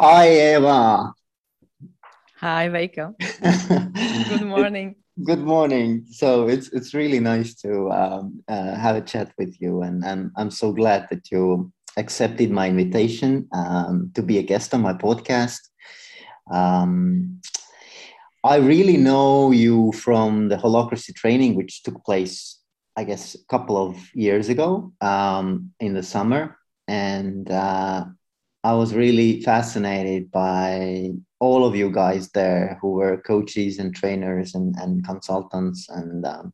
Hi, Eva. Hi, Veiko. Good morning. Good morning. So it's it's really nice to um, uh, have a chat with you, and, and I'm so glad that you accepted my invitation um, to be a guest on my podcast. Um, I really know you from the Holacracy training, which took place, I guess, a couple of years ago um, in the summer, and uh, I was really fascinated by all of you guys there who were coaches and trainers and, and consultants. And um,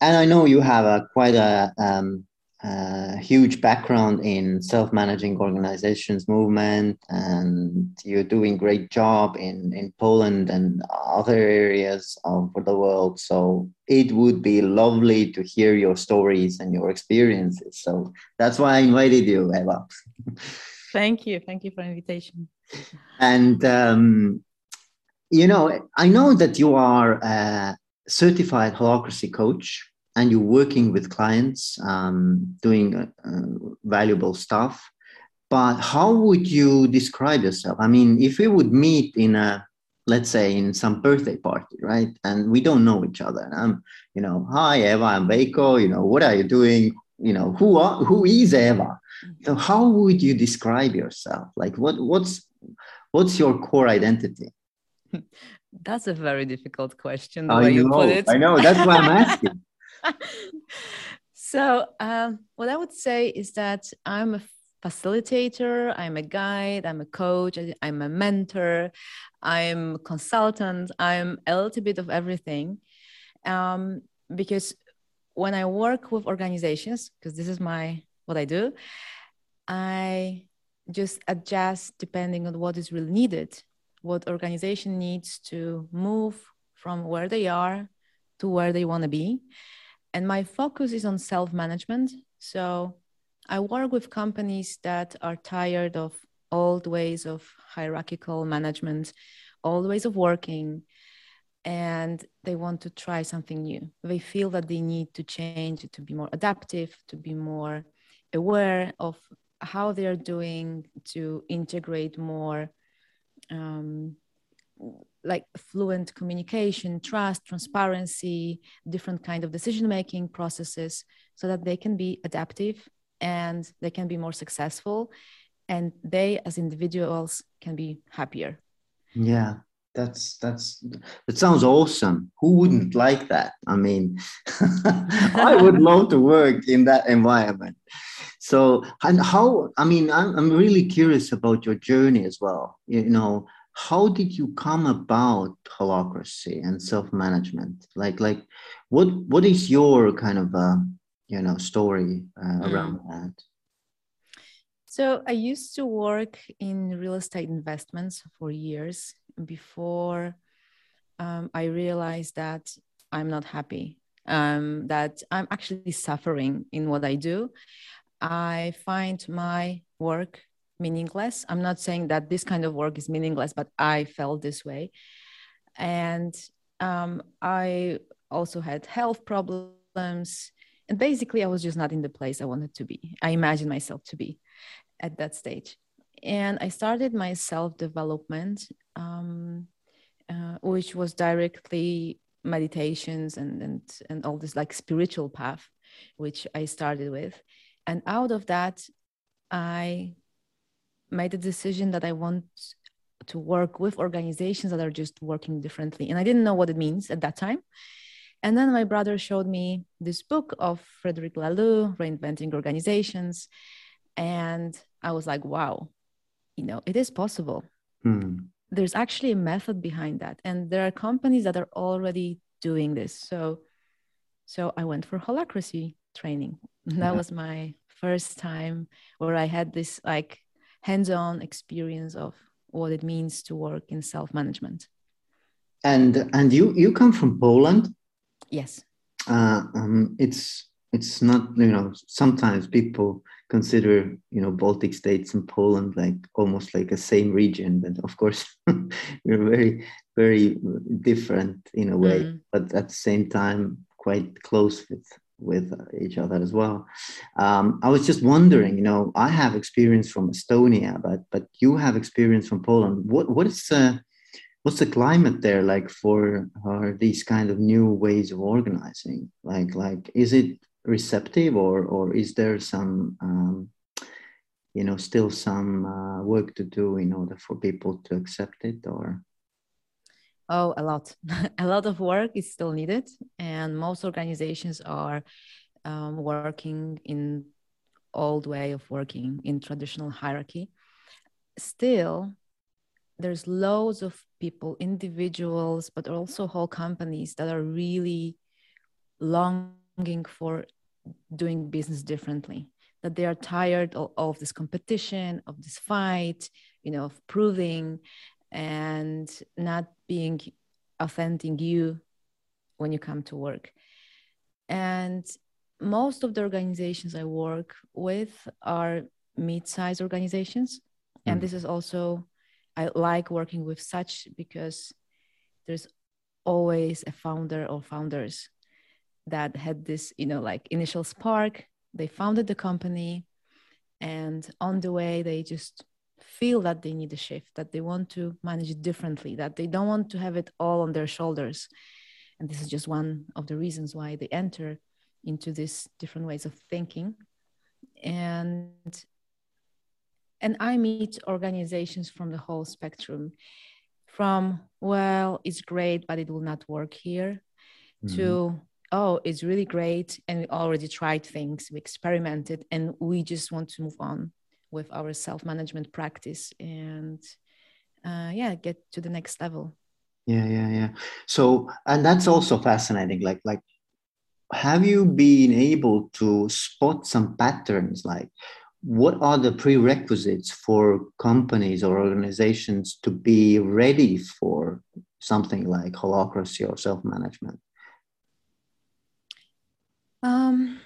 and I know you have a quite a um, uh, huge background in self-managing organizations movement and you're doing great job in, in poland and other areas of the world. So it would be lovely to hear your stories and your experiences. So that's why i invited you eva. Thank you. Thank you for the invitation. And um, you know i know that you are a certified holacracy coach and you're working with clients um, doing uh, valuable stuff. But how would you describe yourself? I mean if we would meet in a let's say in some birthday party right? And we don't know each other. And i'm you know hi eva i'm Veiko. You know what are you doing? You know who are who is eva? So how would you describe yourself? Like what what's what's your core identity? That's a very difficult question I know, you put it. I know. That's why i'm asking so um, what i would say is that i'm a facilitator i'm a guide i'm a coach i'm a mentor i'm a consultant i'm a little bit of everything. Um, because when i work with organizations because this is my what i do i just adjust depending on what is really needed what organization needs to move from where they are to where they want to be and my focus is on self management. So I work with companies that are tired of old ways of hierarchical management, old ways of working, and they want to try something new. They feel that they need to change to be more adaptive, to be more aware of how they're doing, to integrate more um, like fluent communication trust transparency different kind of decision making processes so that they can be adaptive and they can be more successful and they as individuals can be happier. Yeah that's that's that sounds awesome. Who wouldn't like that? I mean i would love to work in that environment. So and how i mean I'm, I'm really curious about your journey as well. You know how did you come about holacracy and self-management? Like like what what is your kind of uh, you know story uh, around mm. that? So i used to work in real estate investments for years before um, i realized that i'm not happy um, that i'm actually suffering in what i do. I find my work meaningless. I'm not saying that this kind of work is meaningless, but I felt this way. And um, I also had health problems. And basically, I was just not in the place I wanted to be. I imagined myself to be at that stage. And I started my self development, um, uh, which was directly meditations and, and, and all this like spiritual path, which I started with. And out of that, I made a decision that I want to work with organizations that are just working differently. And I didn't know what it means at that time. And then my brother showed me this book of Frederic Laloux, Reinventing Organizations. And I was like, wow, you know, it is possible. Hmm. There's actually a method behind that. And there are companies that are already doing this. So so I went for holacracy training. That yeah. was my first time where I had this like hands-on experience of what it means to work in self-management. And and you you come from Poland. Yes. Uh, um, it's it's not you know sometimes people consider you know Baltic states and Poland like almost like a same region, but of course we're very very different in a way, mm. but at the same time quite close with with each other as well. Um, I was just wondering, you know, I have experience from Estonia, but but you have experience from Poland. What what is uh, what's the climate there like for uh, these kind of new ways of organizing? Like like is it receptive or or is there some um, you know still some uh, work to do in order for people to accept it or oh a lot. A lot of work is still needed and most organizations are um, working in old way of working in traditional hierarchy. Still there's loads of people individuals but also whole companies that are really longing for doing business differently that they are tired of, of this competition of this fight you know of proving and not being authentic you when you come to work. And most of the organizations i work with are mid-sized organizations. Mm. and this is also i like working with such because there's always a founder or founders that had this you know like initial spark. They founded the company and on the way they just feel that they need a shift that they want to manage it differently that they don't want to have it all on their shoulders and this is just one of the reasons why they enter into these different ways of thinking and and i meet organizations from the whole spectrum from well it's great but it will not work here mm-hmm. to oh, it's really great. And we already tried things, we experimented, and we just want to move on with our self management practice and, uh, yeah, get to the next level. Yeah, yeah, yeah. So, and that's also fascinating. Like, like, have you been able to spot some patterns? Like, what are the prerequisites for companies or organizations to be ready for something like holacracy or self management? Um,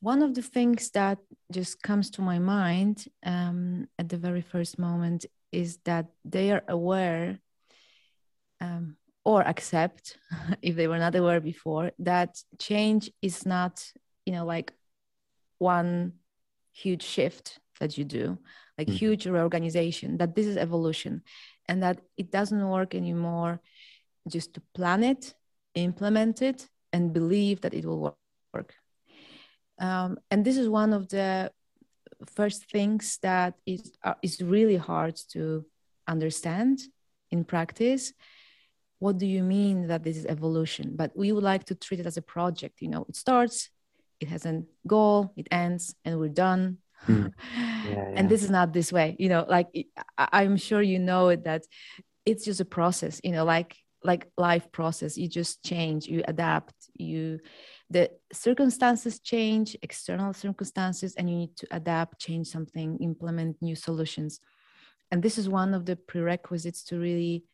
one of the things that just comes to my mind um, at the very first moment is that they are aware um, or accept, if they were not aware before, that change is not, you know, like one huge shift that you do, like mm-hmm. huge reorganization, that this is evolution and that it doesn't work anymore just to plan it, implement it, and believe that it will work. Um, and this is one of the first things that is, uh, is really hard to understand in practice. What do you mean that this is evolution? But we would like to treat it as a project. You know, it starts, it has a goal, it ends, and we're done. Mm. Yeah, yeah. and this is not this way. You know, like I'm sure you know it that it's just a process. You know, like like life process. You just change, you adapt, you the circumstances change, external circumstances, and you need to adapt, change something, implement new solutions. And this is one of the prerequisites to really,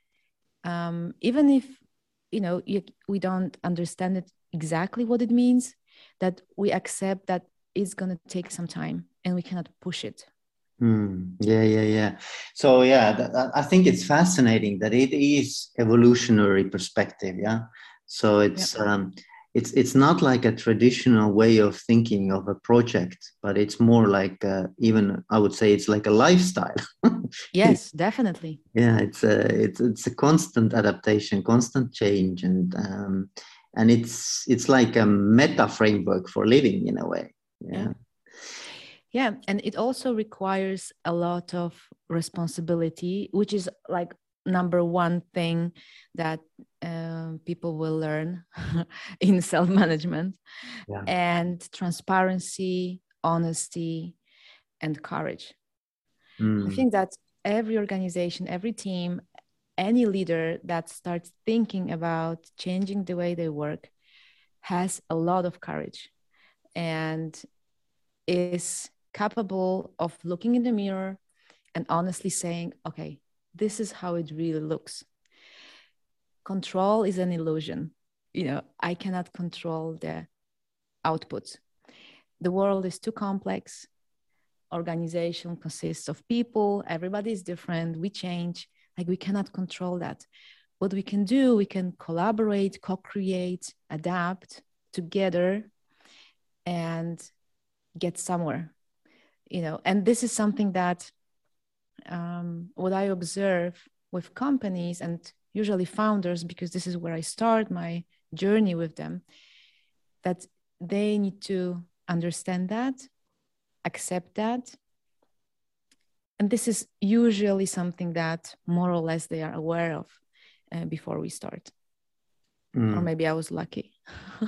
um, even if you know you, we don't understand it exactly what it means, that we accept that it's going to take some time and we cannot push it. Mm, yeah, yeah, yeah. So yeah, th- I think it's fascinating that it is evolutionary perspective. Yeah. So it's yep. um, it's it's not like a traditional way of thinking of a project but it's more like uh, even i would say it's like a lifestyle. Yes definitely. Yeah it's a it's it's a constant adaptation constant change and um, and it's it's like a meta framework for living in a way. Yeah. yeah. Yeah and it also requires a lot of responsibility which is like number one thing that uh, people will learn in self management yeah. and transparency, honesty, and courage. Mm. I think that every organization, every team, any leader that starts thinking about changing the way they work has a lot of courage and is capable of looking in the mirror and honestly saying, okay, this is how it really looks. Control is an illusion. You know i cannot control the outputs the world is too complex. Organization consists of people. Everybody is different. We change. Like we cannot control that. What we can do we can collaborate co-create adapt together and get somewhere you know. And this is something that um, what i observe with companies and usually founders because this is where i start my journey with them that they need to understand that accept that. And this is usually something that more or less they are aware of uh, before we start. Mm. or maybe i was lucky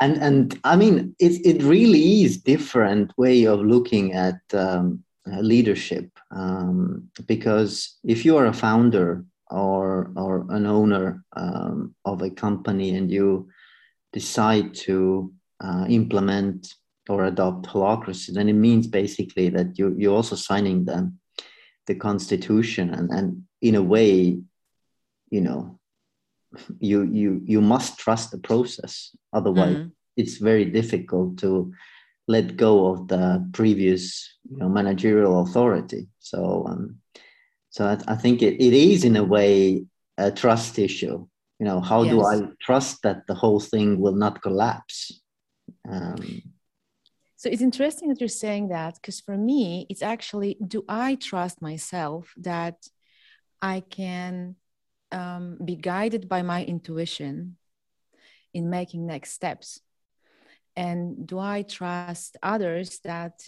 and and i mean it, it really is different way of looking at um, leadership um, because if you are a founder or or an owner um, of a company and you decide to uh, implement or adopt holacracy, then it means basically that you you're also signing the the constitution and and in a way, you know, you you you must trust the process. Otherwise, mm-hmm. it's very difficult to let go of the previous you know managerial authority. So um, so I, I think it, it is in a way a trust issue. You know, how yes. do I trust that the whole thing will not collapse? Um, so it's interesting that you're saying that because for me, it's actually do I trust myself that I can um, be guided by my intuition in making next steps? And do I trust others that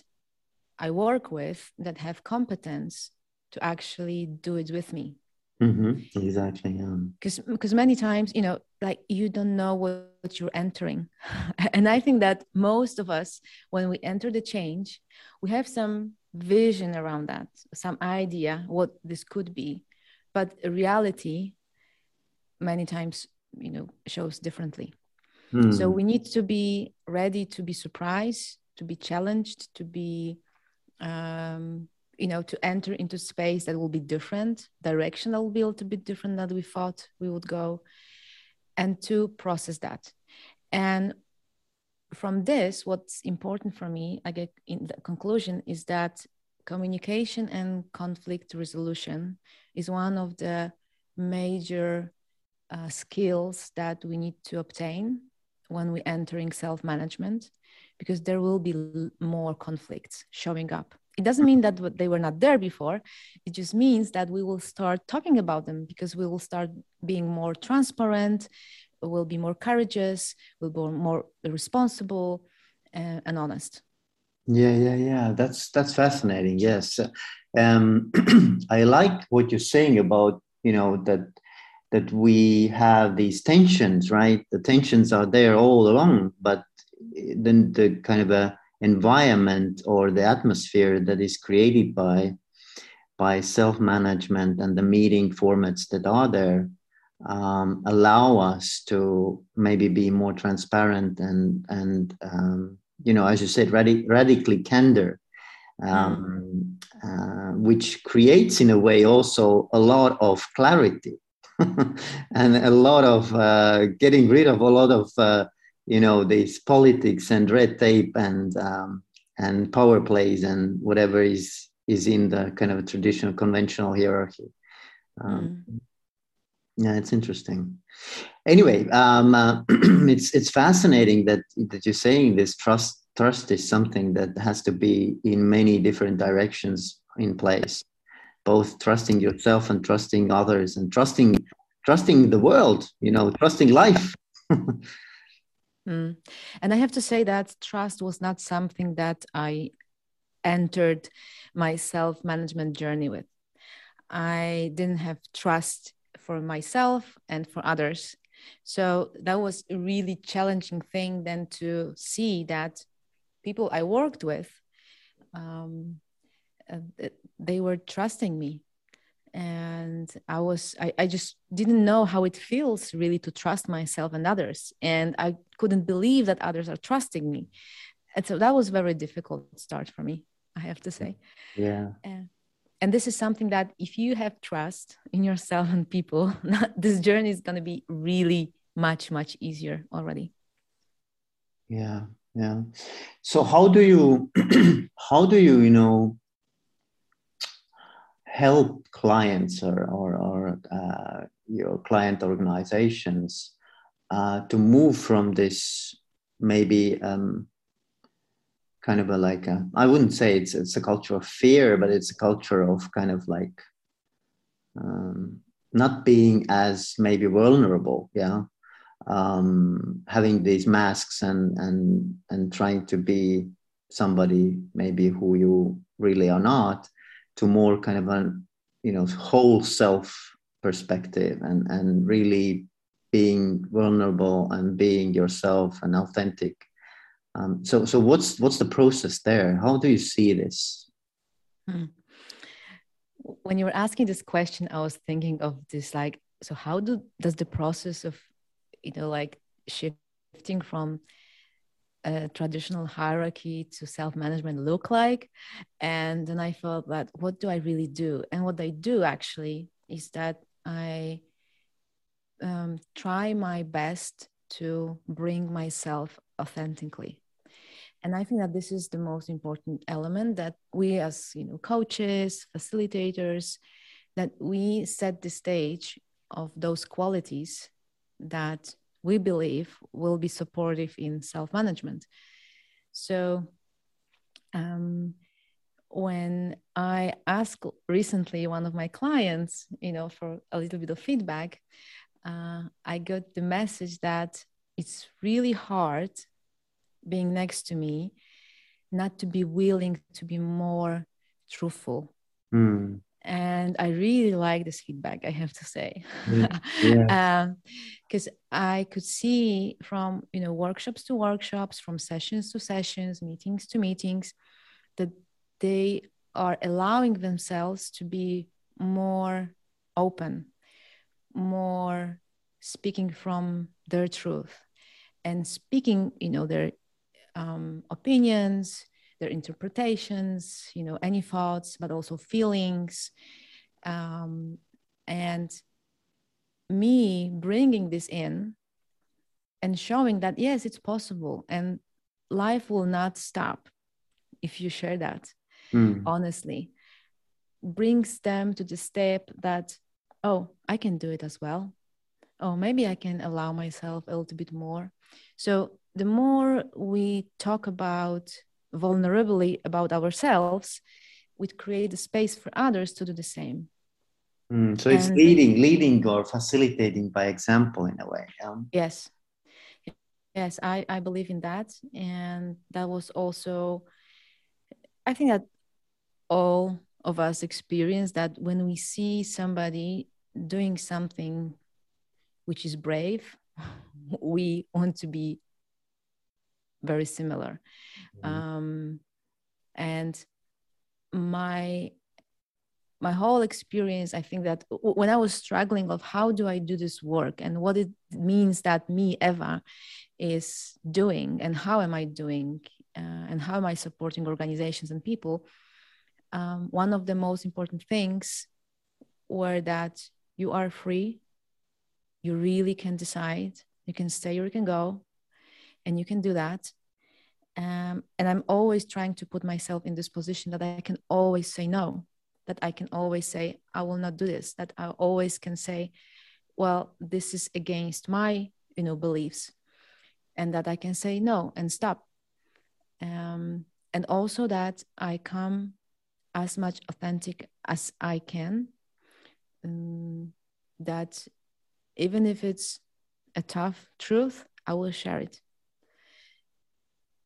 I work with that have competence to actually do it with me? Mm-hmm. Exactly. Because because many times you know like you don't know what, what you're entering, and I think that most of us when we enter the change, we have some vision around that, some idea what this could be, but reality many times you know shows differently. Mm. So we need to be ready to be surprised, to be challenged, to be um, you know to enter into space that will be different direction that will be a little bit different than we thought we would go and to process that and from this what's important for me i get in the conclusion is that communication and conflict resolution is one of the major uh, skills that we need to obtain when we entering self-management because there will be more conflicts showing up. It doesn't mean that they were not there before. It just means that we will start talking about them because we will start being more transparent we'll be more courageous we'll be more responsible and, and honest yeah yeah yeah. That's that's fascinating yes. Um, i like what you're saying about you know that that we have these tensions right? The tensions are there all along but then the kind of a environment or the atmosphere that is created by by self-management and the meeting formats that are there um, allow us to maybe be more transparent and and um, you know as you said radi- radically candor um, uh, which creates in a way also a lot of clarity and a lot of uh, getting rid of a lot of uh, you know these politics and red tape and um, and power plays and whatever is is in the kind of a traditional conventional hierarchy. Um, mm. yeah it's interesting anyway um, uh, it's it's fascinating that that you're saying this trust trust is something that has to be in many different directions in place both trusting yourself and trusting others and trusting trusting the world you know trusting life Mm. And I have to say that trust was not something that I entered my self management journey with. I didn't have trust for myself and for others. So that was a really challenging thing then to see that people I worked with, um, uh, they were trusting me. And i was I, I just didn't know how it feels really to trust myself and others. And i couldn't believe that others are trusting me. And so that was a very difficult start for me i have to say. Yeah. And, and this is something that if you have trust in yourself and people this journey is going to be really much much easier already. Yeah yeah. So how do you how do you you know help clients or, or, or uh, your client organizations uh, to move from this maybe um, kind of a like I wouldn't say it's it's a culture of fear, but it's a culture of kind of like um, not being as maybe vulnerable, yeah, um, having these masks and and and trying to be somebody maybe who you really are not, to more kind of a you know whole self perspective and and really being vulnerable and being yourself and authentic um, so so what's what's the process there? How do you see this? Hmm. when you were asking this question i was thinking of this like so how do does the process of you know like shifting from a traditional hierarchy to self-management look like? And then i felt that what do i really do? And what i do actually is that i um, try my best to bring myself authentically and i think that this is the most important element that we as you know coaches facilitators that we set the stage of those qualities that we believe will be supportive in self-management. So um, when i asked recently one of my clients you know for a little bit of feedback uh, I got the message that it's really hard being next to me not to be willing to be more truthful. Mm. And I really like this feedback, I have to say. Because yeah. um, I could see from you know workshops to workshops, from sessions to sessions, meetings to meetings, that they are allowing themselves to be more open more speaking from their truth and speaking you know their um, opinions their interpretations you know any thoughts but also feelings um, and me bringing this in and showing that yes it's possible and life will not stop if you share that mm. honestly brings them to the step that oh, I can do it as well. Oh, maybe I can allow myself a little bit more. So the more we talk about vulnerably about ourselves, we create a space for others to do the same. Mm, so it's leading, leading or facilitating by example in a way. Yes. Yes, I, I believe in that. And that was also, I think that all of us experience that when we see somebody doing something which is brave, we want to be very similar. Mm-hmm. Um, and my my whole experience i think that when i was struggling of how do i do this work and what it means that me eva is doing and how am i doing uh, and how am i supporting organizations and people um, one of the most important things were that you are free. You really can decide. You can stay or you can go, and you can do that. Um, and I'm always trying to put myself in this position that I can always say no, that I can always say, I will not do this, that I always can say, well, this is against my, you know, beliefs, and that I can say no and stop. Um, and also that I come as much authentic as I can. Um, that even if it's a tough truth, I will share it.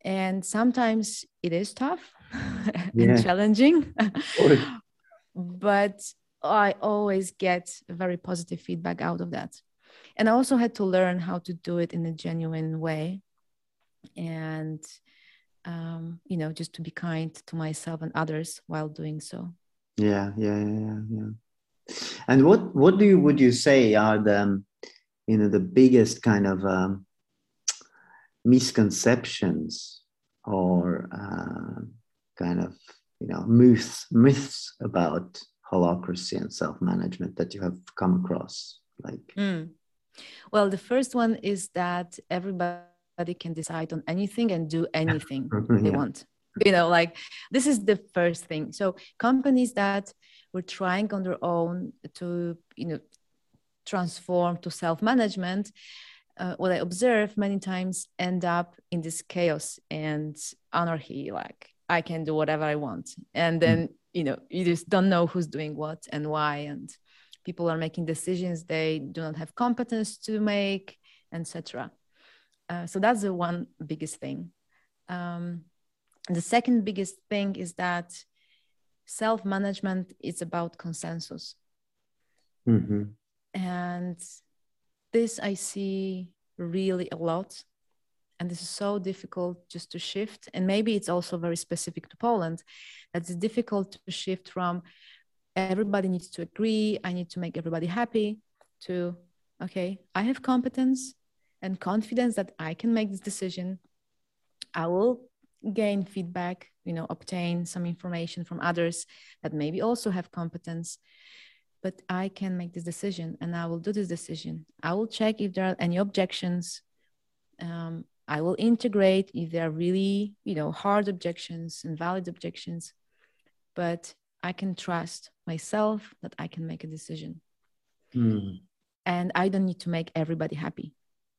And sometimes it is tough and challenging, but I always get very positive feedback out of that. And I also had to learn how to do it in a genuine way. And um, you know, just to be kind to myself and others while doing so. Yeah, yeah, yeah, yeah. And what what do you would you say are the you know the biggest kind of um, misconceptions or uh, kind of you know myths myths about holacracy and self management that you have come across like mm. well the first one is that everybody everybody can decide on anything and do anything they want. You know like this is the first thing. So companies that were trying on their own to you know transform to self-management uh, what I observe many times end up in this chaos and anarchy. Like I can do whatever I want, and then mm. you know you just don't know who's doing what and why, and people are making decisions they do not have competence to make, etc. Uh, so that's the one biggest thing. Um, the second biggest thing is that self management is about consensus. Mm-hmm. And this I see really a lot. And this is so difficult just to shift. And maybe it's also very specific to Poland that it's difficult to shift from everybody needs to agree, I need to make everybody happy, to okay, I have competence and confidence that I can make this decision. I will gain feedback, you know, obtain some information from others that maybe also have competence but I can make this decision and I will do this decision. I will check if there are any objections. Um, I will integrate if there are really, you know, hard objections and valid objections, but I can trust myself that I can make a decision. Mm. And I don't need to make everybody happy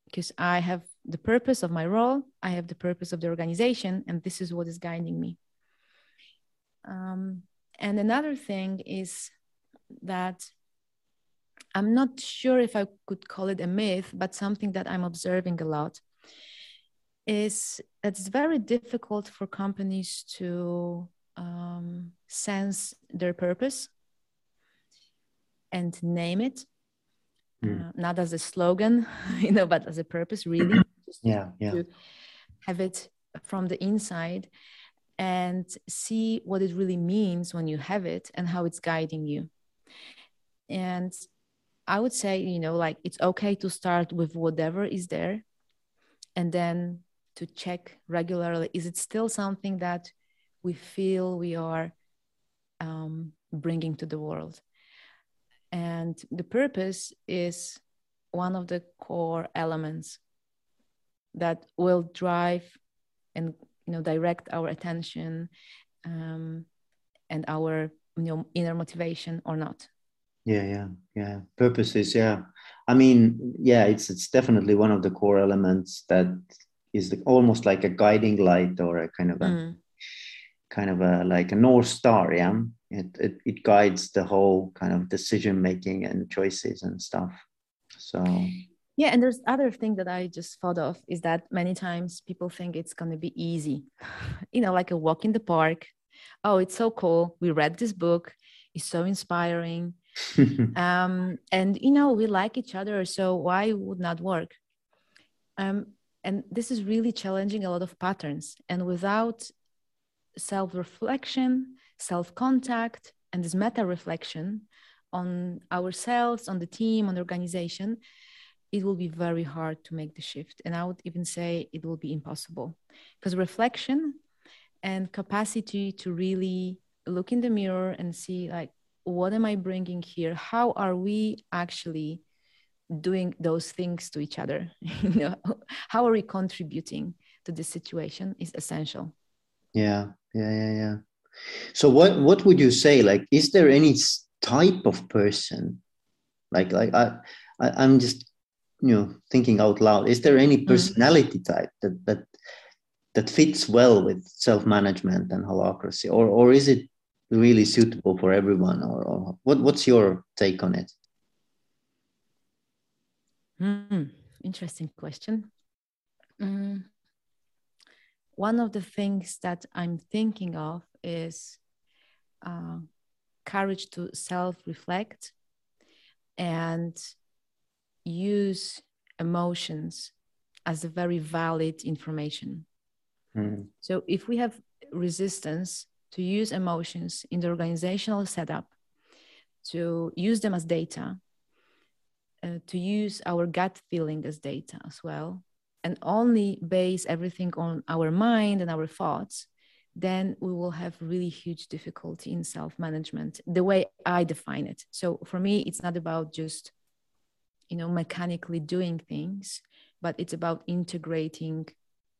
because I have the purpose of my role, I have the purpose of the organization, and this is what is guiding me. Um, and another thing is that I'm not sure if I could call it a myth, but something that I'm observing a lot is it's very difficult for companies to um, sense their purpose and name it, mm. uh, not as a slogan, you know, but as a purpose, really. yeah, yeah. To have it from the inside and see what it really means when you have it and how it's guiding you and i would say you know like it's okay to start with whatever is there and then to check regularly. Is it still something that we feel we are um, bringing to the world? And the purpose is one of the core elements that will drive and you know direct our attention um, and our you know inner motivation or not yeah yeah yeah. Purposes yeah. I mean yeah it's it's definitely one of the core elements that is the, almost like a guiding light or a kind of a mm. kind of a like a north star yeah? It, it it guides the whole kind of decision making and choices and stuff. So. Yeah and there's other thing that i just thought of is that many times people think it's going to be easy. You know like a walk in the park. Oh it's so cool. We read this book. It's so inspiring um, and you know we like each other so why would not work? Um, and this is really challenging a lot of patterns and without self-reflection self-contact and this meta-reflection on ourselves on the team on the organization it will be very hard to make the shift and i would even say it will be impossible. Because reflection and capacity to really look in the mirror and see like what am i bringing here how are we actually doing those things to each other you know how are we contributing to this situation is essential yeah yeah yeah yeah so what what would you say like is there any type of person like like i, I i'm just you know thinking out loud is there any mm. personality mm. type that that that fits well with self-management and holacracy or or is it really suitable for everyone or, or what, what's your take on it mm, interesting question mm. one of the things that i'm thinking of is uh, courage to self-reflect and use emotions as a very valid information mm. so if we have resistance to use emotions in the organizational setup, to use them as data, uh, to use our gut feeling as data as well, and only base everything on our mind and our thoughts, then we will have really huge difficulty in self management, the way I define it. So for me, it's not about just you know mechanically doing things but it's about integrating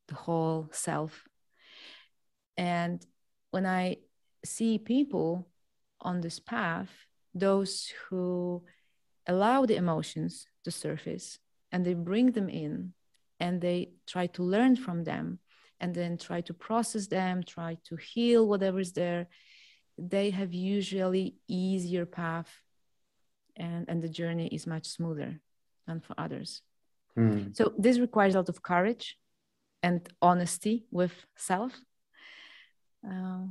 the whole self and when I see people on this path, those who allow the emotions to surface and they bring them in and they try to learn from them and then try to process them try to heal whatever is there they have usually easier path and and the journey is much smoother than for others mm. so this requires a lot of courage and honesty with self uh,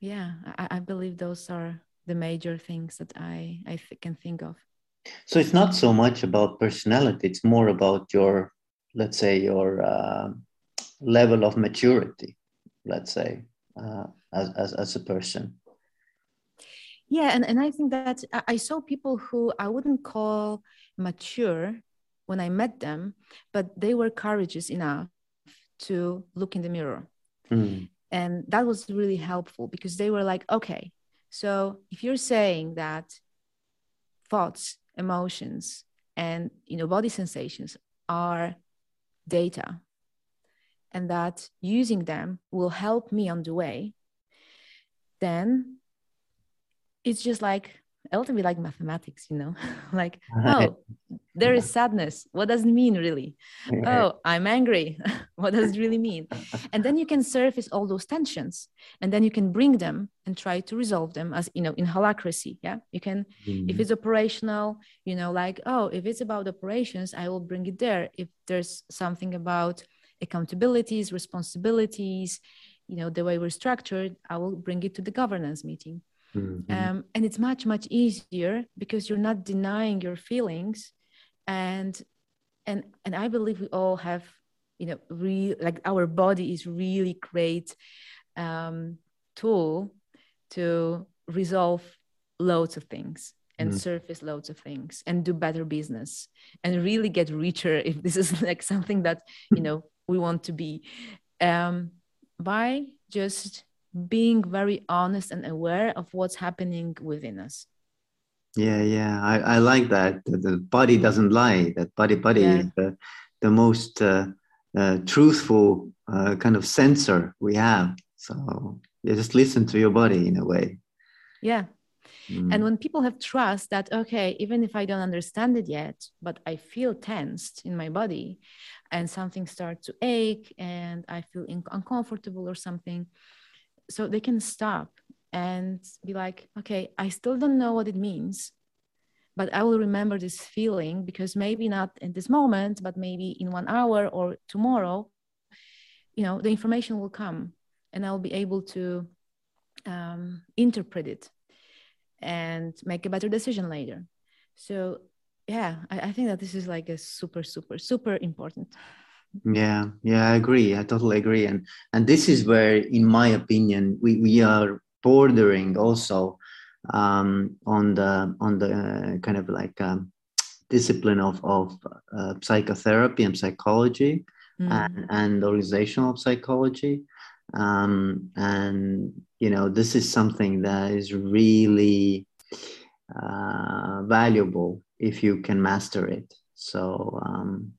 yeah I, I, believe those are the major things that i i th- can think of. So it's not so much about personality it's more about your let's say your uh, level of maturity let's say uh, as, as, as a person. Yeah and, and i think that i saw people who i wouldn't call mature when i met them but they were courageous enough to look in the mirror. Mm. And that was really helpful because they were like okay so if you're saying that thoughts emotions and you know body sensations are data and that using them will help me on the way then it's just like a little bit like mathematics, you know, like, oh, there is sadness. What does it mean, really? Oh, I'm angry. what does it really mean? And then you can surface all those tensions and then you can bring them and try to resolve them as, you know, in holacracy. Yeah. You can, mm-hmm. if it's operational, you know, like, oh, if it's about operations, I will bring it there. If there's something about accountabilities, responsibilities, you know, the way we're structured, I will bring it to the governance meeting Mm-hmm. Um, and it's much, much easier because you're not denying your feelings. And and and I believe we all have, you know, real like our body is really great um, tool to resolve loads of things and mm. surface loads of things and do better business and really get richer if this is like something that you know we want to be um, by just being very honest and aware of what's happening within us. Yeah yeah i, I like that. The body doesn't lie. That body body yeah. is the, the most uh, uh, truthful uh, kind of sensor we have. So you just listen to your body in a way. Yeah. Mm. and when people have trust that okay even if i don't understand it yet but i feel tensed in my body and something starts to ache and i feel in- uncomfortable or something so they can stop and be like okay i still don't know what it means but i will remember this feeling because maybe not in this moment but maybe in one hour or tomorrow you know the information will come and i'll be able to um, interpret it and make a better decision later. So yeah I, I think that this is like a super super super important yeah yeah i agree i totally agree and and this is where in my opinion we, we are bordering also um, on the on the uh, kind of like um, discipline of of uh, psychotherapy and psychology mm. and, and organizational psychology um, and you know this is something that is really uh, valuable if you can master it so um,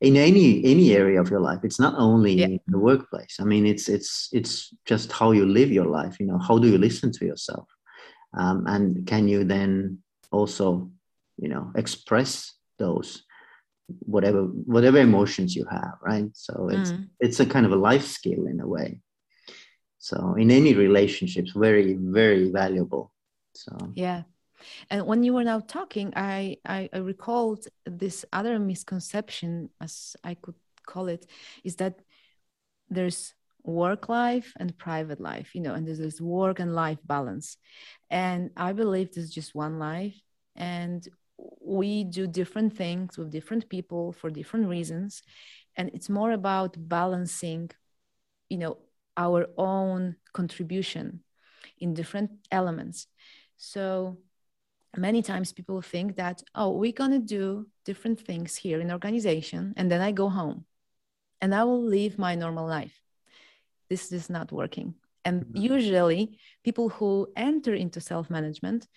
in any any area of your life. It's not only yeah. in the workplace. I mean it's it's it's just how you live your life you know how do you listen to yourself? Um, and can you then also you know express those whatever whatever emotions you have right? So it's mm. it's a kind of a life skill in a way. So in any relationships very very valuable. So yeah and when you were now talking, I, I, I recalled this other misconception, as I could call it, is that there's work life and private life, you know, and there's this work and life balance. And I believe there's just one life. And we do different things with different people for different reasons. And it's more about balancing, you know, our own contribution in different elements. So many times people think that oh we're going to do different things here in organization and then i go home and i will live my normal life this is not working and mm-hmm. usually people who enter into self-management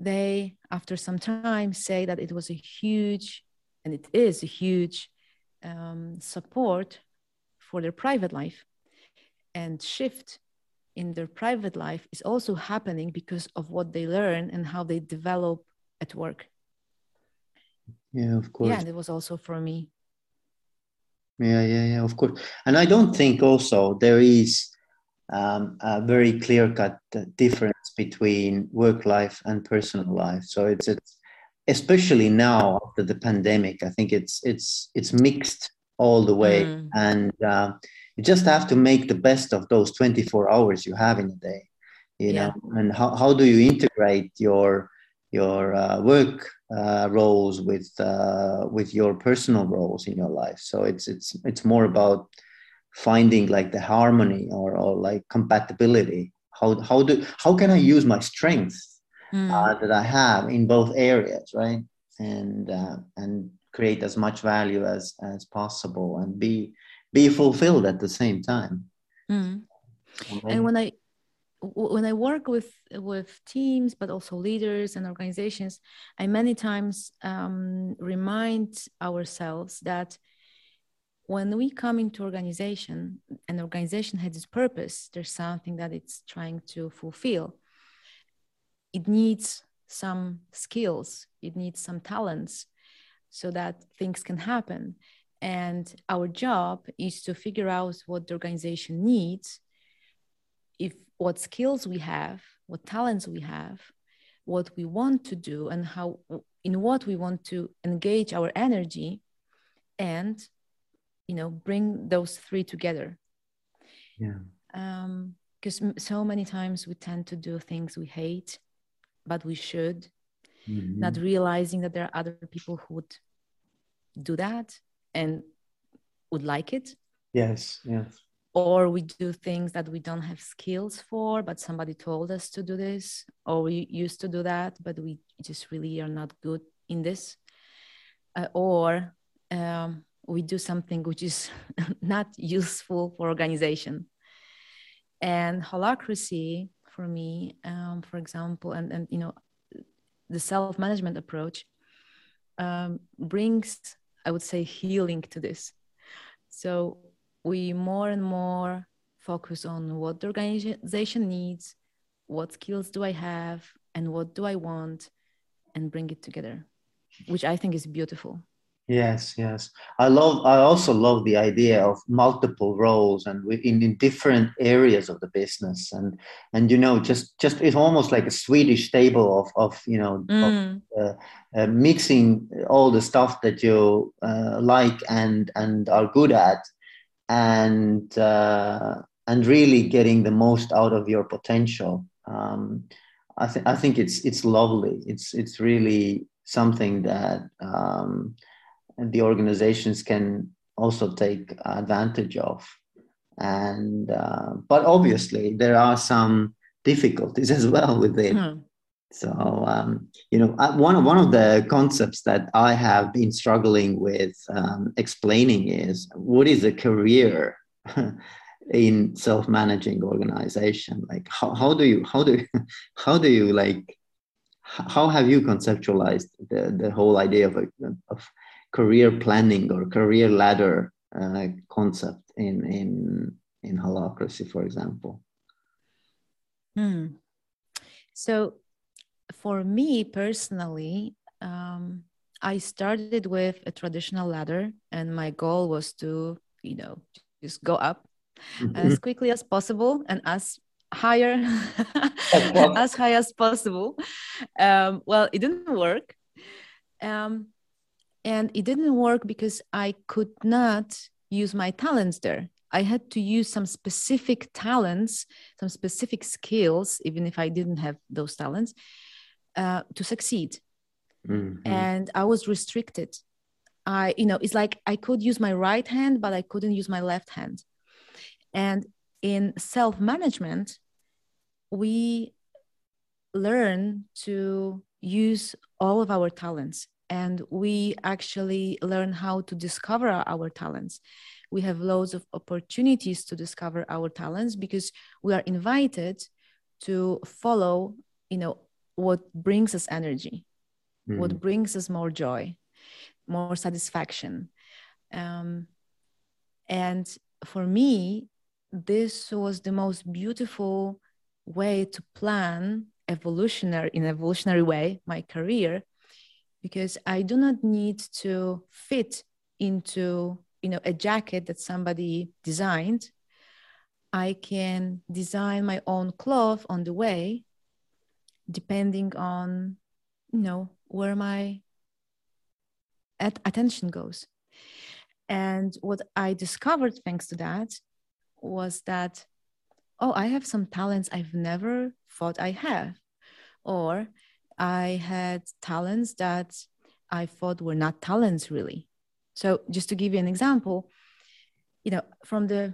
they after some time say that it was a huge and it is a huge um, support for their private life and shift in their private life is also happening because of what they learn and how they develop at work. Yeah of course. Yeah and it was also for me. Yeah yeah yeah of course. And i don't think also there is um, a very clear cut difference between work life and personal life. So it's it's especially now after the pandemic i think it's it's it's mixed all the way. Mm. and uh, you just have to make the best of those 24 hours you have in a day you yeah. know and how, how do you integrate your your uh, work uh, roles with uh, with your personal roles in your life so it's it's it's more about finding like the harmony or, or like compatibility how how do how can i use my strengths mm. that i have in both areas right and uh, and create as much value as as possible and be be fulfilled at the same time mm. and when i when I work with with teams, but also leaders and organizations, I many times um, remind ourselves that when we come into organization, an organization has its purpose. There's something that it's trying to fulfill. It needs some skills. It needs some talents, so that things can happen. And our job is to figure out what the organization needs if what skills we have, what talents we have, what we want to do, and how in what we want to engage our energy, and you know bring those three together. Yeah. Um, because so many times we tend to do things we hate, but we should, mm-hmm. not realizing that there are other people who would do that and would like it. Yes, yes. Or we do things that we don't have skills for but somebody told us to do this or we used to do that but we just really are not good in this. Uh, or um, we do something which is not useful for organization. And holacracy for me um, for example and, and you know the self-management approach um, brings i would say healing to this so we more and more focus on what the organization needs, what skills do I have, and what do I want, and bring it together, which I think is beautiful. Yes, yes. I love. I also love the idea of multiple roles and in, in different areas of the business, and and you know, just just it's almost like a Swedish table of of you know mm. of, uh, uh, mixing all the stuff that you uh, like and and are good at and uh, and really getting the most out of your potential. Um, I think I think it's it's lovely. It's it's really something that um, the organizations can also take advantage of. And uh, but obviously there are some difficulties as well with it. Hmm. So, um, you know, one, one of the concepts that I have been struggling with um, explaining is what is a career in self-managing organization? Like, how, how do you, how do, how do you like, how have you conceptualized the, the whole idea of, a, of career planning or career ladder uh, concept in, in, in holacracy, for example? Hmm. So for me personally, um, I started with a traditional ladder, and my goal was to, you know, just go up mm-hmm. as quickly as possible and as higher, as high as possible. Um, well, it didn't work. Um, and it didn't work because I could not use my talents there. I had to use some specific talents, some specific skills, even if I didn't have those talents, uh, to succeed mm-hmm. and i was restricted i you know it's like i could use my right hand but i couldn't use my left hand and in self management we learn to use all of our talents and we actually learn how to discover our talents we have loads of opportunities to discover our talents because we are invited to follow you know what brings us energy, mm. what brings us more joy, more satisfaction. Um, and for me, this was the most beautiful way to plan evolutionary in evolutionary way my career because I do not need to fit into you know a jacket that somebody designed. I can design my own cloth on the way, depending on you know where my at- attention goes. And what I discovered thanks to that was that, oh, I have some talents I've never thought I have. Or I had talents that I thought were not talents really. So just to give you an example, you know, from the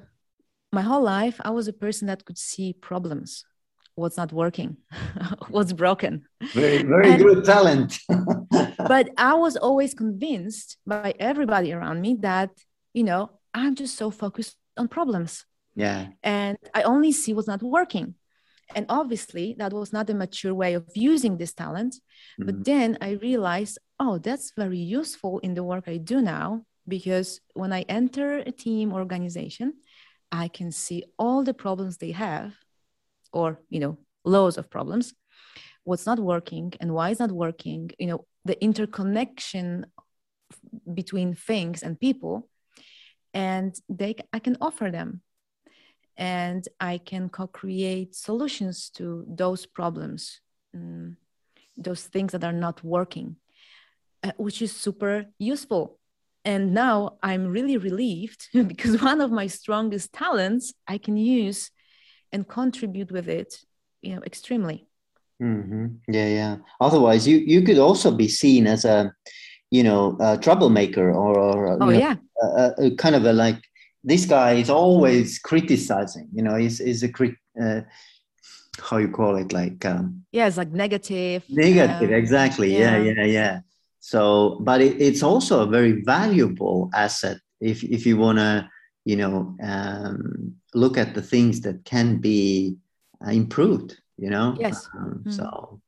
my whole life, I was a person that could see problems, what's not working, what's broken. Very, very and, good talent. but I was always convinced by everybody around me that, you know, I'm just so focused on problems. Yeah. And I only see what's not working and obviously that was not a mature way of using this talent mm-hmm. but then i realized oh that's very useful in the work i do now because when i enter a team organization i can see all the problems they have or you know loads of problems what's not working and why it's not working you know the interconnection between things and people and they i can offer them and I can co create solutions to those problems, um, those things that are not working, uh, which is super useful. And now I'm really relieved because one of my strongest talents I can use and contribute with it, you know, extremely. Mm-hmm. Yeah, yeah. Otherwise, you you could also be seen as a, you know, a troublemaker or, or oh know, yeah, a, a, kind of a like this guy is always criticizing you know he's, he's a crit uh, how you call it like um, yeah it's like negative negative um, exactly. Yeah. yeah. yeah yeah. So but it, it's also a very valuable asset if if you want to you know um, look at the things that can be uh, improved you know? Yes. Um, mm-hmm. so.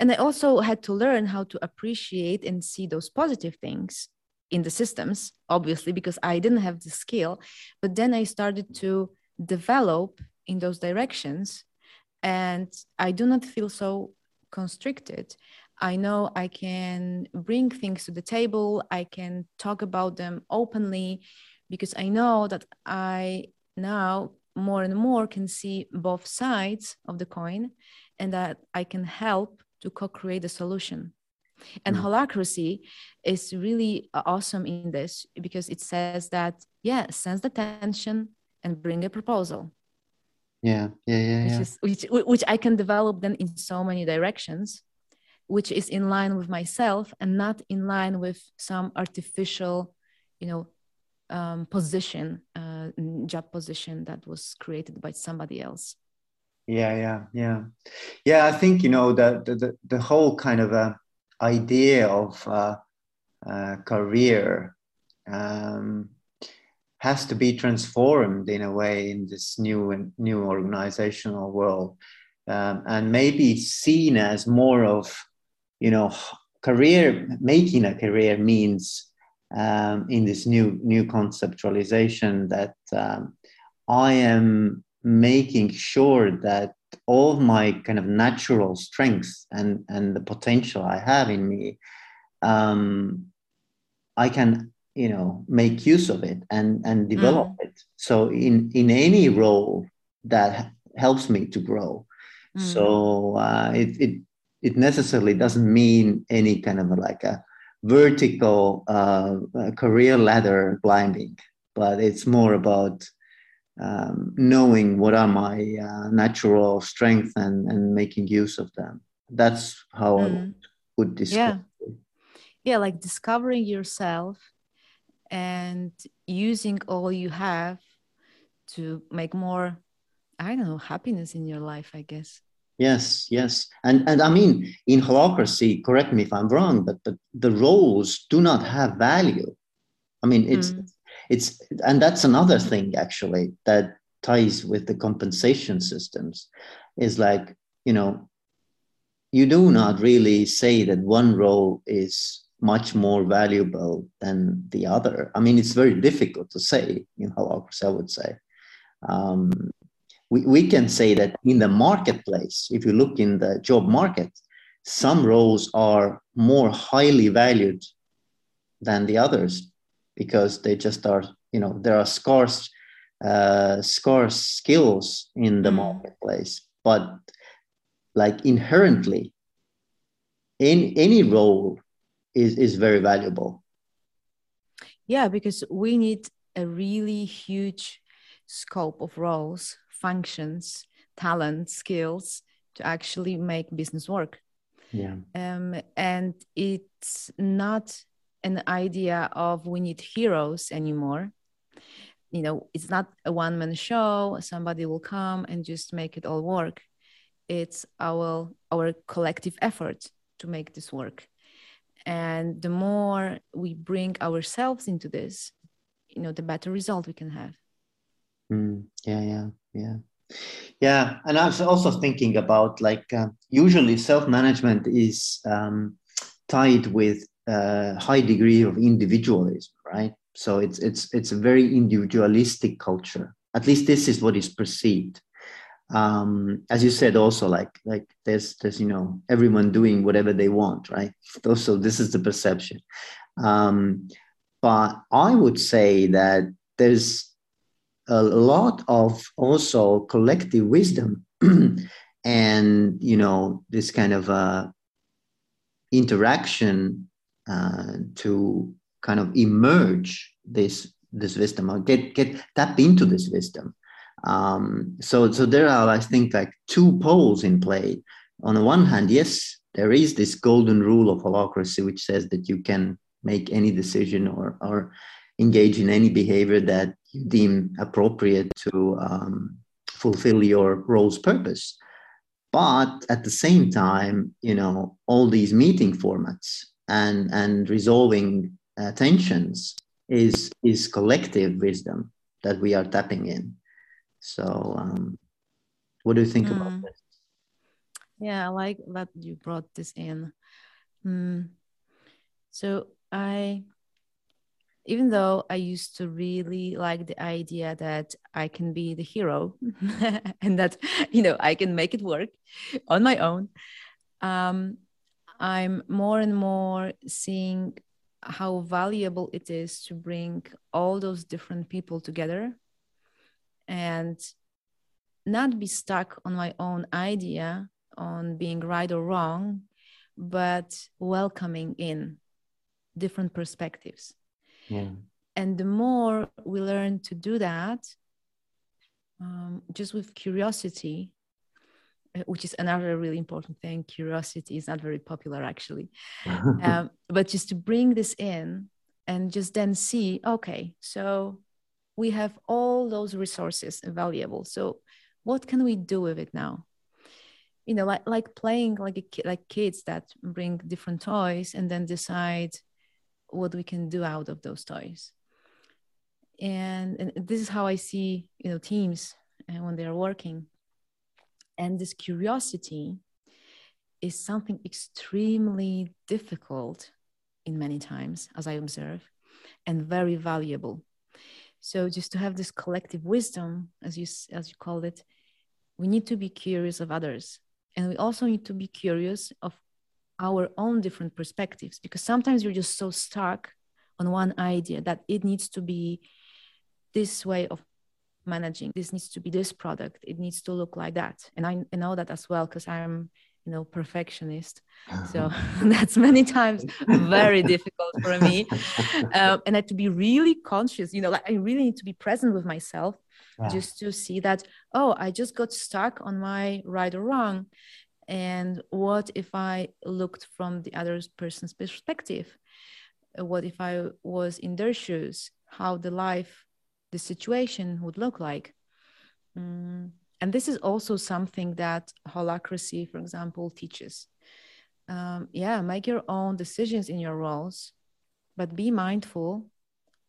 And i also had to learn how to appreciate and see those positive things in the systems, obviously, because I didn't have the skill. But then I started to develop in those directions, and I do not feel so constricted. I know I can bring things to the table, I can talk about them openly because I know that I now more and more can see both sides of the coin and that I can help to co create a solution. And mm. holacracy is really uh, awesome in this because it says that, yeah, sense the tension and bring a proposal. Yeah, yeah, yeah. Which, yeah. Is, which, which I can develop then in so many directions, which is in line with myself and not in line with some artificial, you know, um, position, uh, job position that was created by somebody else. Yeah, yeah, yeah, yeah. I think you know the the the whole kind of uh, idea of uh, uh, career um, has to be transformed in a way in this new new organizational world um, and maybe seen as more of you know career making a career means um, in this new new conceptualization that um, i am making sure that all of my kind of natural strengths and and the potential I have in me, um, I can you know make use of it and and develop mm. it. So in in any role that helps me to grow. Mm. So uh, it it it necessarily doesn't mean any kind of like a vertical uh, career ladder climbing, but it's more about um, knowing what are my uh, natural strengths and, and making use of them. That's how mm. I would, describe yeah. It. Yeah, like discovering yourself and using all you have to make more, I don't know, happiness in your life, I guess. Yes, yes. And and I mean in holacracy, correct me if I'm wrong, but the, the roles do not have value. I mean it's mm it's and that's another thing actually that ties with the compensation systems is like you know you do not really say that one role is much more valuable than the other. I mean it's very difficult to say in holacracy i would say. Um, we, we can say that in the marketplace if you look in the job market some roles are more highly valued than the others because they just are you know there are scarce uh, scarce skills in the mm. marketplace. But like inherently in any role is is very valuable. Yeah because we need a really huge scope of roles functions talent skills to actually make business work. Yeah. Um, and it's not an idea of we need heroes anymore. You know it's not a one man show. Somebody will come and just make it all work. It's our our collective effort to make this work. And the more we bring ourselves into this you know the better result we can have. Mm, yeah yeah yeah. Yeah and i was also thinking about like uh, usually self-management is um, tied with a high degree of individualism right? So it's it's it's a very individualistic culture. At least this is what is perceived. Um, as you said also like like there's there's you know everyone doing whatever they want right? So this is the perception. Um, but i would say that there's a lot of also collective wisdom and you know this kind of uh, interaction uh, to kind of emerge this this wisdom or get get tap into this wisdom um, so, so there are, I think, like two poles in play. On the one hand, yes, there is this golden rule of holacracy which says that you can make any decision or, or engage in any behavior that you deem appropriate to um, fulfill your role's purpose. But at the same time, you know, all these meeting formats and and resolving uh, tensions is is collective wisdom that we are tapping in. So, um, what do you think mm. about this? Yeah, I like that you brought this in. Mm. So, I, even though I used to really like the idea that I can be the hero and that, you know, I can make it work on my own, um, I'm more and more seeing how valuable it is to bring all those different people together and not be stuck on my own idea on being right or wrong, but welcoming in different perspectives. Yeah. And the more we learn to do that, um, just with curiosity, which is another really important thing. Curiosity is not very popular, actually. um, but just to bring this in and just then see, okay, so we have all those resources available so what can we do with it now you know like like playing like a, like kids that bring different toys and then decide what we can do out of those toys and, and this is how i see you know teams uh, when they are working and this curiosity is something extremely difficult in many times as i observe and very valuable. So just to have this collective wisdom, as you as you call it, we need to be curious of others, and we also need to be curious of our own different perspectives because sometimes you're just so stuck on one idea that it needs to be this way of managing this needs to be this product. It needs to look like that. And i, I know that as well because i'm you know perfectionist. So that's many times very difficult for me. Um, and i to be really conscious you know like i really need to be present with myself wow. just to see that oh i just got stuck on my right or wrong. And what if i looked from the other person's perspective? What if i was in their shoes? How the life the situation would look like. Mm and this is also something that holacracy for example teaches. Um, yeah make your own decisions in your roles but be mindful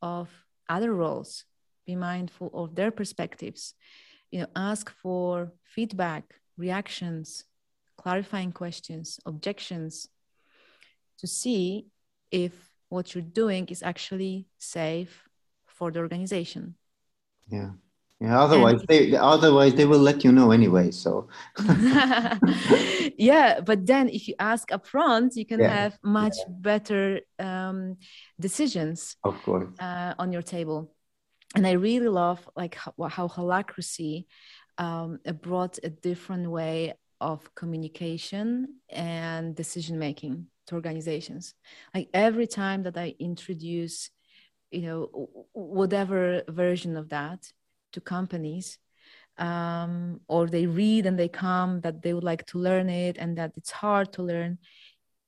of other roles. Be mindful of their perspectives. You know ask for feedback reactions clarifying questions objections to see if what you're doing is actually safe for the organization. Yeah. Yeah otherwise they otherwise they will let you know anyway so. Yeah but then if you ask upfront you can yeah. have much yeah. better um, decisions of course. uh, on your table. And i really love like how, how holacracy um, brought a different way of communication and decision making to organizations. Like every time that i introduce you know whatever version of that to companies um, or they read and they come that they would like to learn it and that it's hard to learn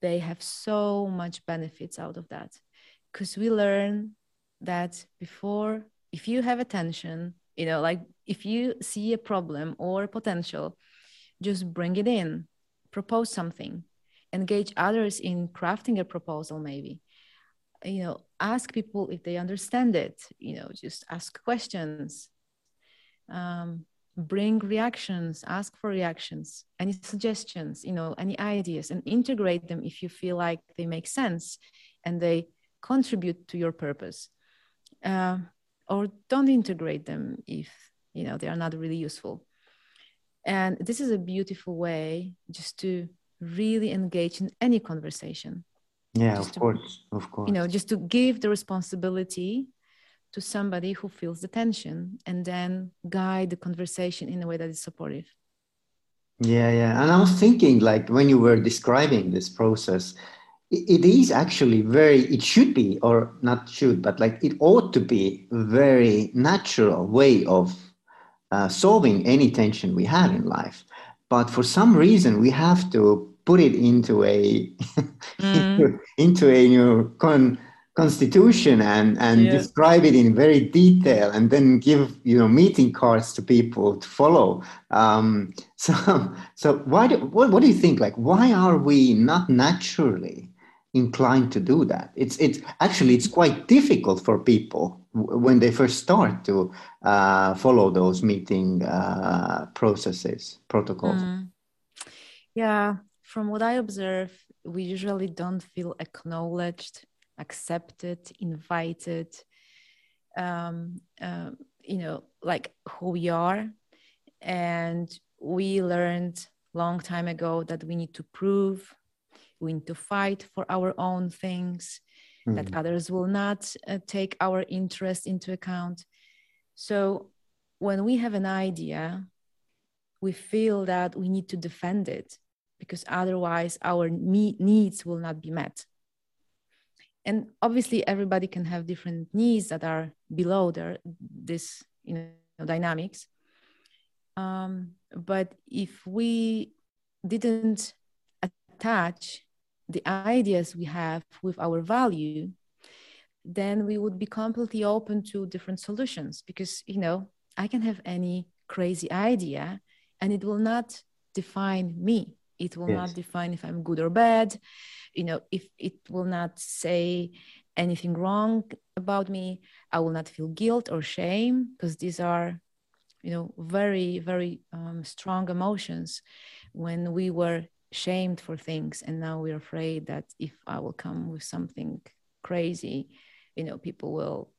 they have so much benefits out of that. Because we learn that before if you have attention you know like if you see a problem or potential just bring it in propose something engage others in crafting a proposal maybe you know ask people if they understand it you know just ask questions um, bring reactions ask for reactions any suggestions you know any ideas and integrate them if you feel like they make sense and they contribute to your purpose. Uh, or don't integrate them if you know they are not really useful. And this is a beautiful way just to really engage in any conversation yeah just of to, course of course you know just to give the responsibility to somebody who feels the tension and then guide the conversation in a way that is supportive. Yeah yeah. And i was thinking like when you were describing this process it is actually very it should be or not should but like it ought to be a very natural way of uh, solving any tension we have in life. But for some reason we have to put it into a mm. into, a new con, constitution and and describe it in very detail and then give you know meeting cards to people to follow. Um, so so why do, what, what do you think? Like why are we not naturally inclined to do that? It's it's actually it's quite difficult for people when they first start to uh, follow those meeting uh, processes protocols. Mm. yeah from what i observe we usually don't feel acknowledged accepted, invited, um, uh, you know, like who we are. And we learned long time ago that we need to prove, we need to fight for our own things, mm. that others will not uh, take our interest into account. So when we have an idea, we feel that we need to defend it because otherwise our needs will not be met. And obviously everybody can have different needs that are below their this you know dynamics. Um, but if we didn't attach the ideas we have with our value then we would be completely open to different solutions because you know i can have any crazy idea and it will not define me it will yes. not define if i'm good or bad you know if it will not say anything wrong about me i will not feel guilt or shame because these are you know very very um, strong emotions when we were shamed for things and now we're afraid that if i will come with something crazy you know people will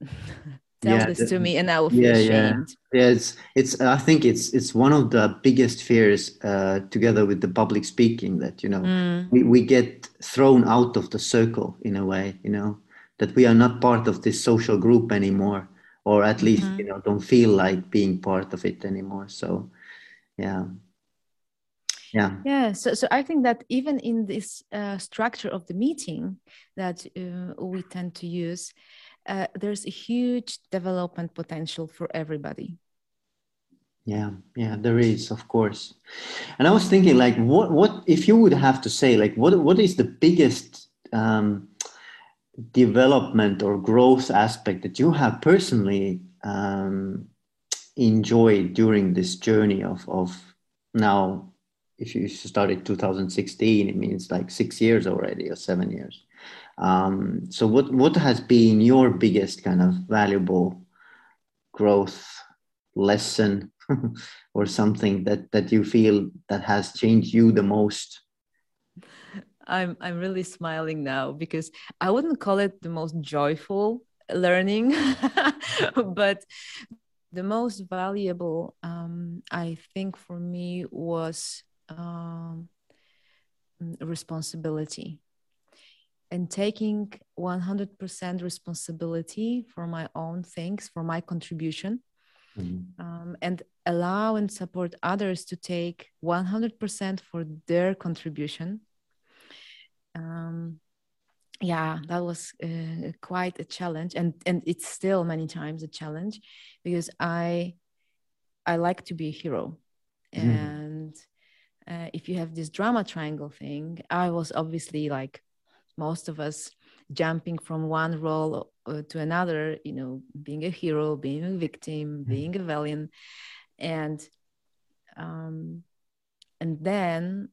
tell yeah, this to me and i will feel yeah, shamed yeah. yeah it's it's i think it's it's one of the biggest fears uh, together with the public speaking that you know mm. we, we get thrown out of the circle in a way you know that we are not part of this social group anymore or at least mm-hmm. you know don't feel like being part of it anymore so yeah yeah yeah so, so i think that even in this uh, structure of the meeting that uh, we tend to use uh, there's a huge development potential for everybody. Yeah yeah there is of course. And i was thinking like what what if you would have to say like what what is the biggest um, development or growth aspect that you have personally um, enjoyed during this journey of of now if you started 2016 it means like six years already or seven years um, so what what has been your biggest kind of valuable growth lesson or something that that you feel that has changed you the most? I'm I'm really smiling now because I wouldn't call it the most joyful learning, but the most valuable, um, I think, for me was um, responsibility and taking 100% responsibility for my own things, for my contribution, mm-hmm. um, and allow and support others to take 100% for their contribution. Um, yeah, that was uh, quite a challenge, and and it's still many times a challenge because I I like to be a hero, mm-hmm. and uh, if you have this drama triangle thing, I was obviously like most of us jumping from one role uh, to another you know being a hero being a victim mm-hmm. being a villain and um, and then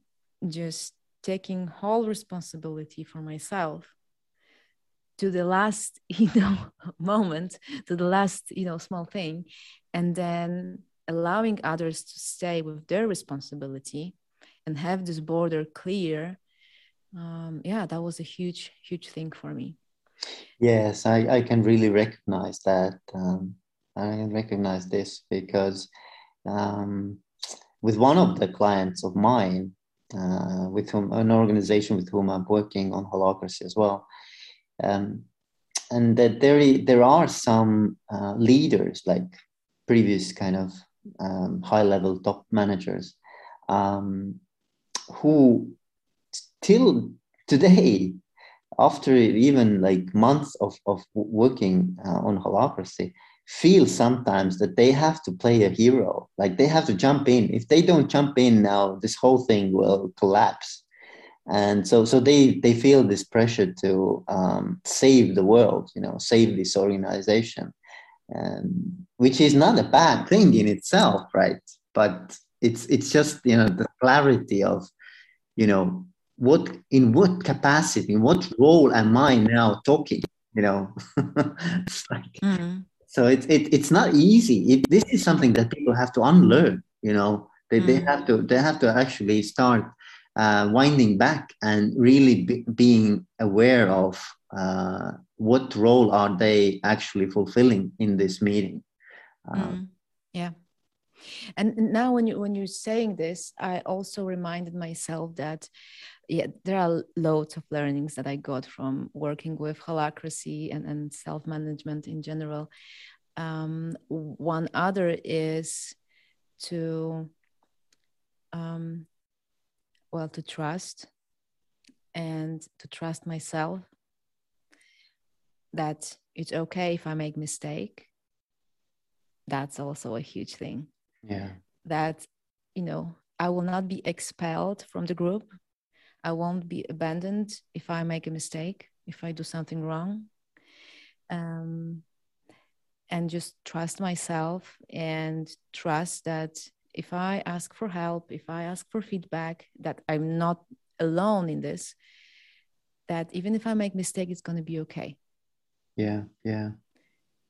just taking whole responsibility for myself to the last you know moment to the last you know small thing and then allowing others to stay with their responsibility and have this border clear um, yeah, that was a huge, huge thing for me. Yes, I, I can really recognize that. Um, I can recognize this because um, with one of the clients of mine, uh, with whom an organization with whom I'm working on holacracy as well, um, and that there there are some uh, leaders like previous kind of um, high level top managers um, who till today, after even like months of, of working uh, on holacracy, feel sometimes that they have to play a hero, like they have to jump in. If they don't jump in now, this whole thing will collapse. And so, so they they feel this pressure to um, save the world, you know, save this organization, and which is not a bad thing in itself, right? But it's it's just you know the clarity of you know what in what capacity in what role am i now talking you know it's like mm-hmm. so it's it, it's not easy it, this is something that people have to unlearn you know they, mm-hmm. they have to they have to actually start uh, winding back and really be, being aware of uh, what role are they actually fulfilling in this meeting um, mm. yeah and now when you when you're saying this i also reminded myself that yeah, there are loads of learnings that I got from working with holacracy and, and self management in general. Um, one other is to, um, well, to trust and to trust myself that it's okay if I make mistake. That's also a huge thing. Yeah. That, you know, I will not be expelled from the group I won't be abandoned if I make a mistake, if I do something wrong. Um, and just trust myself and trust that if I ask for help, if I ask for feedback, that I'm not alone in this, that even if I make mistake, it's going to be okay. Yeah, yeah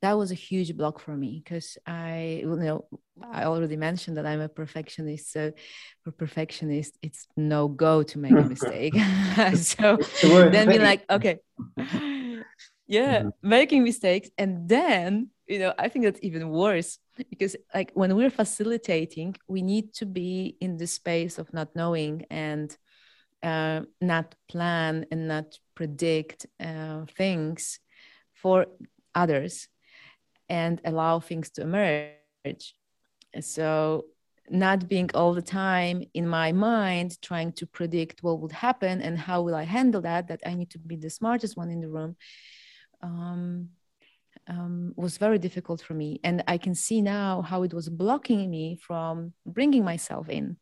that was a huge block for me because I, you know, I already mentioned that I'm a perfectionist. So for perfectionist, it's no go to make a mistake. so then be like, okay, yeah, mm-hmm. making mistakes, and then you know, I think that's even worse because like when we're facilitating, we need to be in the space of not knowing and uh, not plan and not predict uh, things for others and allow things to emerge. So, not being all the time in my mind trying to predict what would happen and how will I handle that, that I need to be the smartest one in the room. Um, um, was very difficult for me. And I can see now how it was blocking me from bringing myself in.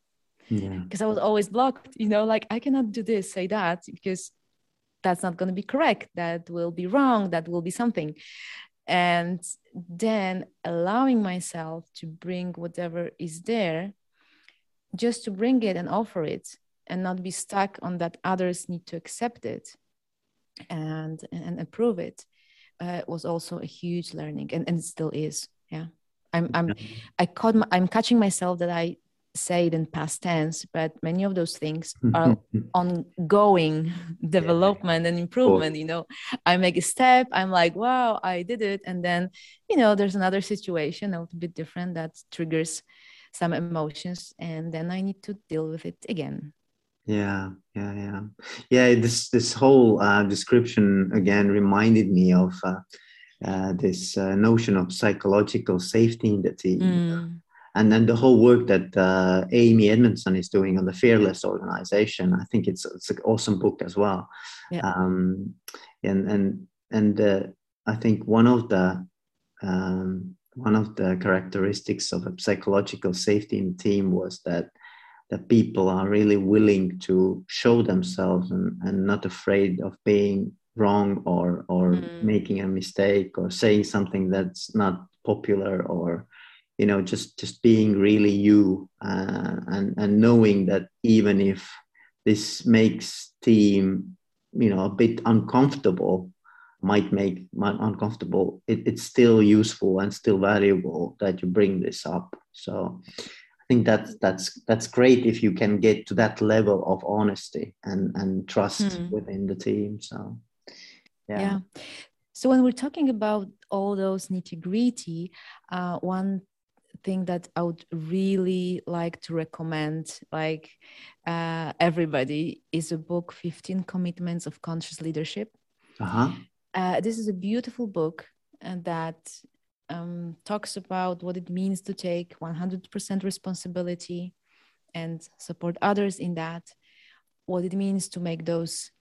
Because yeah. I was always blocked, you know, like I cannot do this, say that, because that's not going to be correct. That will be wrong. That will be something and then allowing myself to bring whatever is there just to bring it and offer it and not be stuck on that others need to accept it and and approve it uh, was also a huge learning and, and still is. Yeah. I'm i'm i caught my, i'm catching myself that i say it in past tense, but many of those things are ongoing development and improvement. You know, I make a step, I'm like, wow, I did it. And then, you know, there's another situation a little bit different that triggers some emotions. And then I need to deal with it again. Yeah, yeah, yeah. Yeah, this this whole uh, description again reminded me of uh, uh, this uh, notion of psychological safety in the. Mm and then the whole work that uh, Amy Edmondson is doing on the fearless organization. I think it's it's an awesome book as well. Yeah. Um, and and and uh, I think one of the um, one of the characteristics of a psychological safety in the team was that that people are really willing to show themselves and, and not afraid of being wrong or or mm. making a mistake or saying something that's not popular or you know just just being really you uh, and and knowing that even if this makes team you know a bit uncomfortable might make might uncomfortable it, it's still useful and still valuable that you bring this up so i think that's that's that's great if you can get to that level of honesty and and trust mm. within the team so yeah. yeah. So when we're talking about all those nitty gritty, uh, one thing that I would really like to recommend, like uh, everybody, is a book, 15 Commitments of Conscious Leadership. Uh-huh. Uh, this is a beautiful book and uh, that um, talks about what it means to take 100% responsibility and support others in that, what it means to make those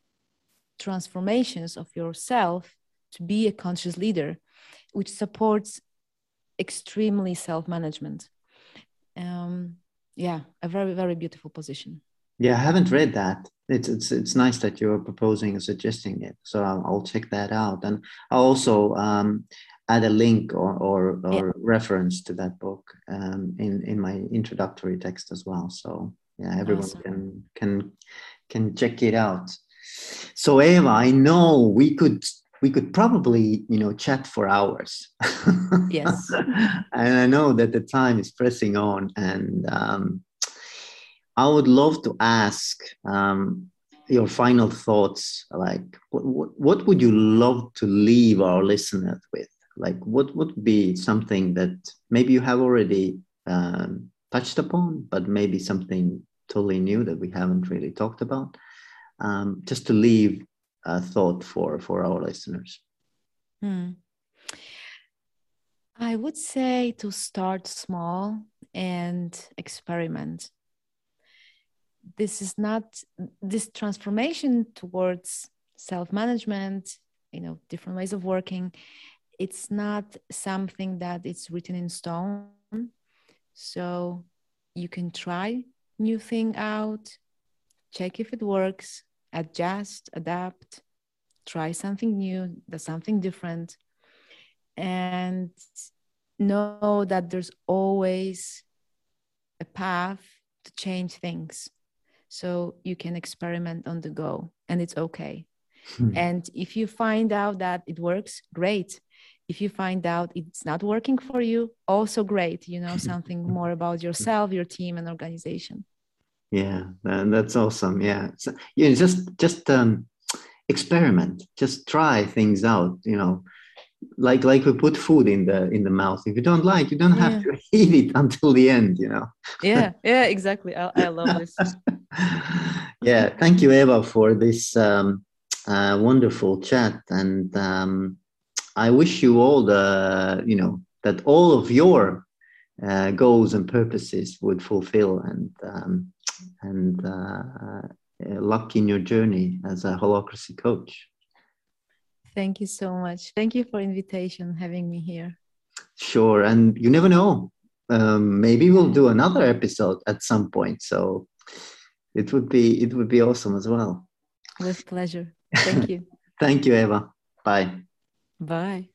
transformations of yourself to be a conscious leader, which supports extremely self-management. Um, yeah a very very beautiful position. Yeah i haven't read that. It's it's, it's nice that you're proposing and suggesting it. So i'll, I'll check that out. And i'll also um, add a link or or, or yeah. reference to that book um, in in my introductory text as well. So yeah everyone awesome. can can can check it out. So eva i know we could we could probably you know chat for hours. Yes. And i know that the time is pressing on and um, i would love to ask um, your final thoughts like what, what, would you love to leave our listeners with? Like what would be something that maybe you have already um, touched upon but maybe something totally new that we haven't really talked about? Um, just to leave uh, thought for for our listeners? Hmm. I would say to start small and experiment. This is not this transformation towards self-management, you know, different ways of working. It's not something that it's written in stone. So you can try new thing out, check if it works, adjust, adapt, try something new, do something different, and know that there's always a path to change things. So you can experiment on the go, and it's okay. Hmm. And if you find out that it works, great. If you find out it's not working for you, also great. You know something more about yourself, your team, and organization yeah that's awesome yeah. So, yeah just just um experiment. Just try things out you know. Like like we put food in the in the mouth. If you don't like you don't have to eat it until the end you know. Yeah yeah exactly. I, I love this. Yeah thank you eva for this um, uh, wonderful chat. And um, i wish you all the you know that all of your uh, goals and purposes would fulfill. And um, and uh, uh, luck in your journey as a holacracy coach. Thank you so much. Thank you for invitation, having me here. Sure, and you never know. Um, maybe we'll do another episode at some point. So it would be it would be awesome as well. With pleasure. Thank you. Thank you, Eva. Bye. Bye.